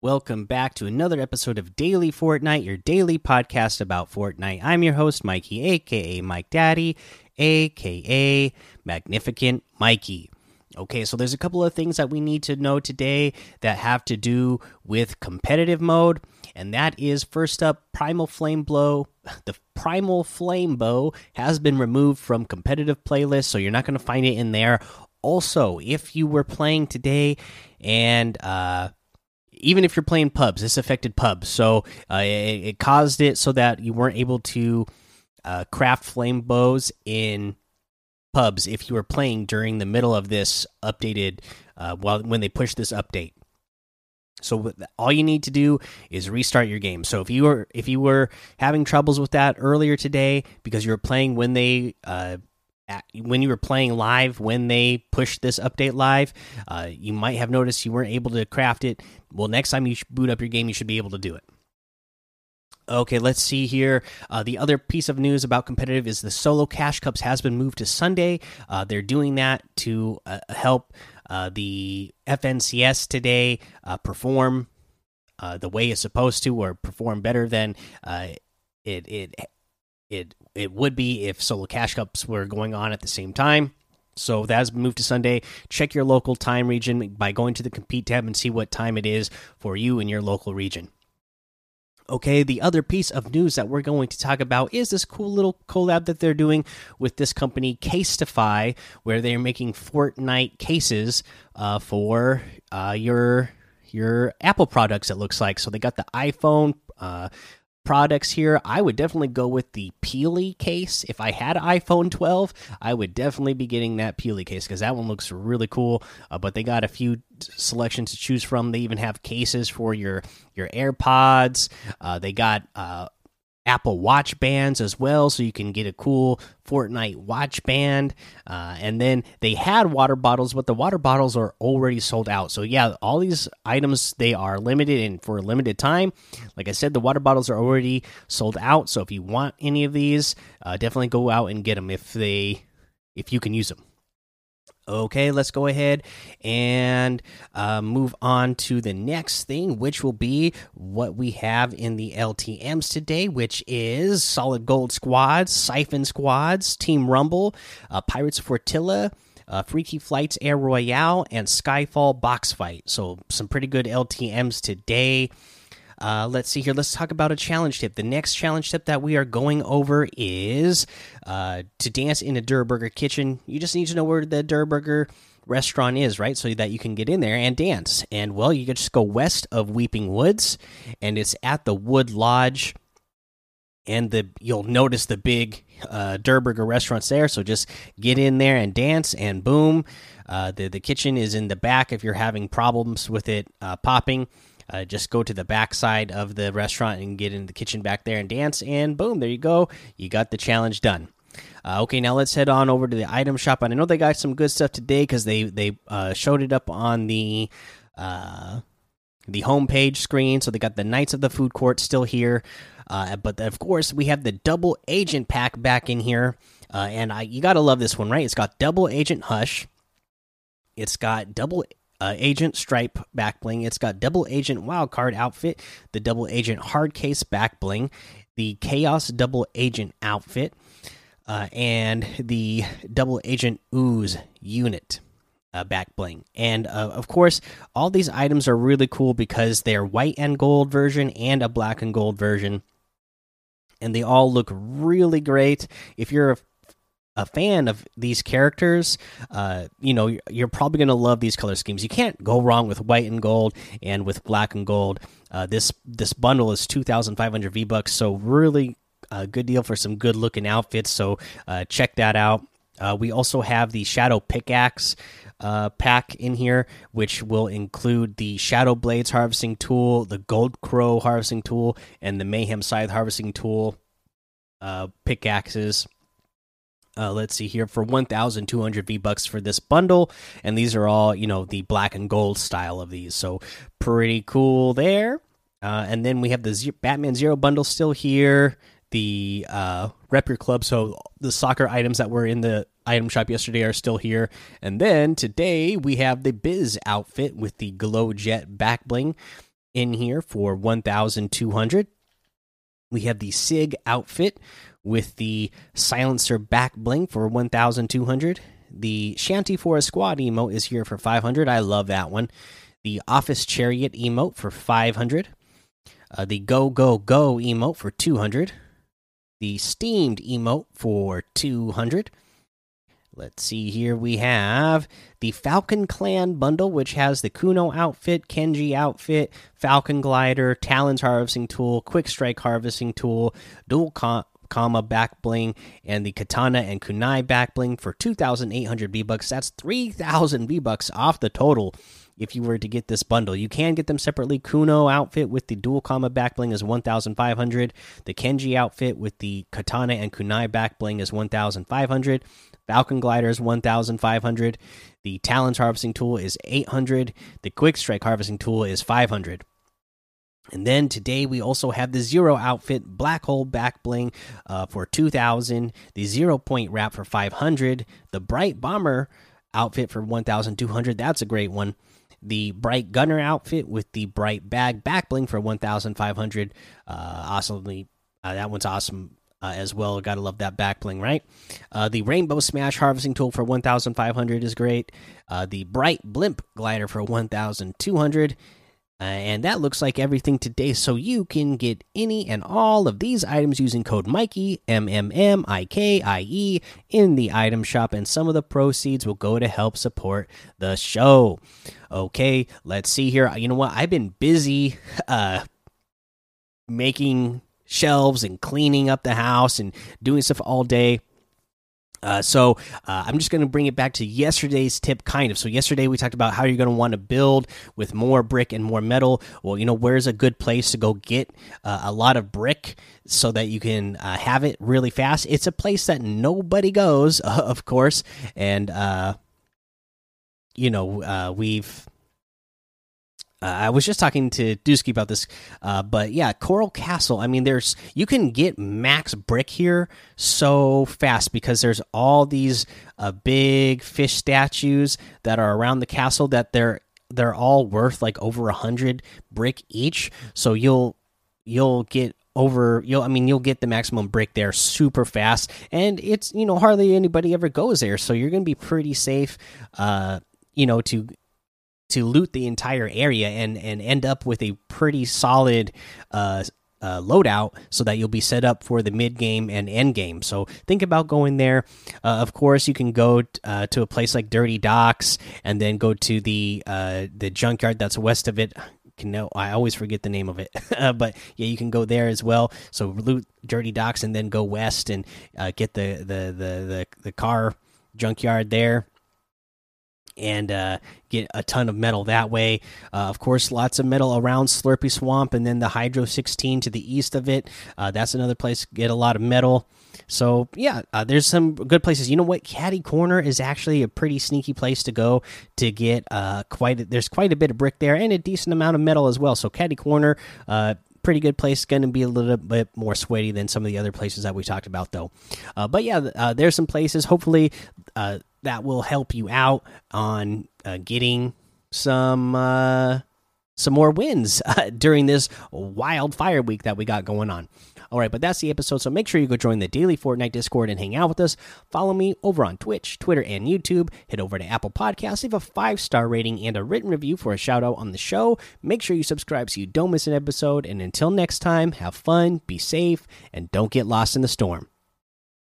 Welcome back to another episode of Daily Fortnite, your daily podcast about Fortnite. I'm your host, Mikey, aka Mike Daddy, aka Magnificent Mikey. Okay, so there's a couple of things that we need to know today that have to do with competitive mode, and that is first up, Primal Flame Blow. The Primal Flame Bow has been removed from competitive playlists, so you're not going to find it in there. Also, if you were playing today and uh, even if you're playing pubs, this affected pubs. So uh, it, it, caused it so that you weren't able to uh, craft flame bows in pubs if you were playing during the middle of this updated uh, while when they push this update. So all you need to do is restart your game. So if you were if you were having troubles with that earlier today because you were playing when they uh, when you were playing live when they pushed this update live uh, you might have noticed you weren't able to craft it. Well next time you boot up your game you should be able to do it. Okay let's see here. Uh, the other piece of news about competitive is the solo cash cups has been moved to sunday. Uh, they're doing that to uh, help uh, the fncs today uh, perform the way it's supposed to or perform better than it it it it would be if solo cash cups were going on at the same time. So that has moved to Sunday. Check your local time region by going to the compete tab and see what time it is for you in your local region. Okay, the other piece of news that we're going to talk about is this cool little collab that they're doing with this company Casetify, where they're making Fortnite cases uh, for uh, your your Apple products. It looks like so they got the iPhone. Uh, products here, I would definitely go with the Peely case. If I had iPhone 12, I would definitely be getting that Peely case because that one looks really cool. Uh, but they got a few selections to choose from. They even have cases for your your AirPods. Uh, they got uh, Apple Watch bands as well, so you can get a cool Fortnite watch band. Uh, and then they had water bottles, but the water bottles are already sold out. So yeah, all these items they are limited and for a limited time. Like I said, the water bottles are already sold out. So if you want any of these, uh, definitely go out and get them if they if you can use them. Okay, let's go ahead and uh, move on to the next thing, which will be what we have in the LTMs today, which is Solid Gold Squads, Siphon Squads, Team Rumble, uh, Pirates Fortilla. Uh, Freaky Flights Air Royale and Skyfall Box Fight. So, some pretty good LTMs today. Uh, let's see here. Let's talk about a challenge tip. The next challenge tip that we are going over is uh, to dance in a Durr Burger kitchen. You just need to know where the Durr Burger restaurant is, right? So that you can get in there and dance. And well, you can just go west of Weeping Woods, and it's at the Wood Lodge. And the you'll notice the big uh, Durr Burger restaurants there. So just get in there and dance, and boom, uh, the the kitchen is in the back if you're having problems with it uh, popping. Uh, just go to the back side of the restaurant and get in the kitchen back there and dance, and boom, there you go. You got the challenge done. Uh, okay, now let's head on over to the item shop, and I know they got some good stuff today because they they uh, showed it up on the uh, the homepage screen. So they got the Knights of the Food Court still here, uh, but of course we have the Double Agent pack back in here, uh, and I you gotta love this one, right? It's got Double Agent Hush. It's got double uh, Agent Stripe back bling. It's got Double Agent Wildcard outfit, the Double Agent Hard Case back bling, the Chaos Double Agent outfit, uh, and the Double Agent Ooze unit. Uh, back bling and uh, of course all these items are really cool because they're white and gold version and a black and gold version and they all look really great if you're a a fan of these characters, uh, you know, you're probably going to love these color schemes. You can't go wrong with white and gold and with black and gold. Uh, this this bundle is two thousand five hundred V bucks, so really a good deal for some good looking outfits. So uh, check that out. Uh, we also have the Shadow Pickaxe uh, pack in here, which will include the Shadow Blades harvesting tool, the Gold Crow harvesting tool, and the Mayhem Scythe harvesting tool uh, pickaxes. Uh, let's see here for 1,200 V bucks for this bundle, and these are all you know the black and gold style of these, so pretty cool there. Uh, and then we have the Z Batman Zero bundle still here. The uh, Rep Your Club, so the soccer items that were in the item shop yesterday are still here. And then today we have the Biz outfit with the Glow Jet back bling in here for 1,200. We have the Sig outfit with the silencer back bling for 1,200. The Shanty for a Squad emote is here for 500. I love that one. The Office Chariot emote for 500. Uh, the Go Go Go emote for 200. The Steamed emote for 200. Let's see here. We have the Falcon Clan bundle, which has the Kuno outfit, Kenji outfit, Falcon glider, Talons harvesting tool, Quick Strike harvesting tool, dual Kama back bling, and the Katana and Kunai back bling for 2,800 V bucks. That's 3,000 V bucks off the total if you were to get this bundle. You can get them separately. Kuno outfit with the dual Kama back bling is 1,500. The Kenji outfit with the Katana and Kunai back bling is 1,500. Falcon Glider is 1,500. The Talons Harvesting Tool is 800. The Quick Strike Harvesting Tool is 500. And then today we also have the Zero outfit, Black Hole Back Bling uh, for 2,000. The Zero Point Wrap for 500. The Bright Bomber outfit for 1,200. That's a great one. The Bright Gunner outfit with the Bright Bag Back Bling for 1,500. Uh, awesomely, uh, that one's awesome uh, as well. Gotta love that back bling, right? Uh, the Rainbow Smash harvesting tool for 1,500 is great. Uh, the Bright Blimp glider for 1,200. Uh, and that looks like everything today. So you can get any and all of these items using code Mikey M M M I K I E in the item shop, and some of the proceeds will go to help support the show. Okay, let's see here. You know what? I've been busy uh, making shelves and cleaning up the house and doing stuff all day. Uh, so uh, I'm just going to bring it back to yesterday's tip, kind of. So yesterday we talked about how you're going to want to build with more brick and more metal. Well, you know where's a good place to go get uh, a lot of brick so that you can uh, have it really fast. It's a place that nobody goes, of course, and uh, you know we've uh, I was just talking to Dusky about this, uh, but yeah, Coral Castle. I mean, there's you can get max brick here so fast because there's all these uh, big fish statues that are around the castle that they're they're all worth like over a hundred brick each. So you'll you'll get over you'll I mean you'll get the maximum brick there super fast, and it's you know hardly anybody ever goes there, so you're gonna be pretty safe. Uh, you know to to loot the entire area and and end up with a pretty solid uh, uh, loadout so that you'll be set up for the mid game and end game. So think about going there. Uh, of course, you can go uh, to a place like Dirty Docks and then go to the uh, the junkyard that's west of it. Can know I always forget the name of it, but yeah, you can go there as well. So loot Dirty Docks and then go west and uh, get the, the the the the car junkyard there and uh, get a ton of metal that way. Uh, of course, lots of metal around Slurpy Swamp, and then the Hydro 16 to the east of it. Uh, that's another place to get a lot of metal. So yeah, uh, there's some good places. You know what? Catty Corner is actually a pretty sneaky place to go to get uh, quite. A, there's quite a bit of brick there and a decent amount of metal as well. So Catty Corner, uh, pretty good place. Going to be a little bit more sweaty than some of the other places that we talked about, though. Uh, but yeah, uh, there's some places. Hopefully, uh, that will help you out on uh, getting some uh, some more wins uh, during this wildfire week that we got going on. All right, but that's the episode. So make sure you go join the daily Fortnite Discord and hang out with us. Follow me over on Twitch, Twitter, and YouTube. Head over to Apple Podcasts, leave a five star rating and a written review for a shout out on the show. Make sure you subscribe so you don't miss an episode. And until next time, have fun, be safe, and don't get lost in the storm.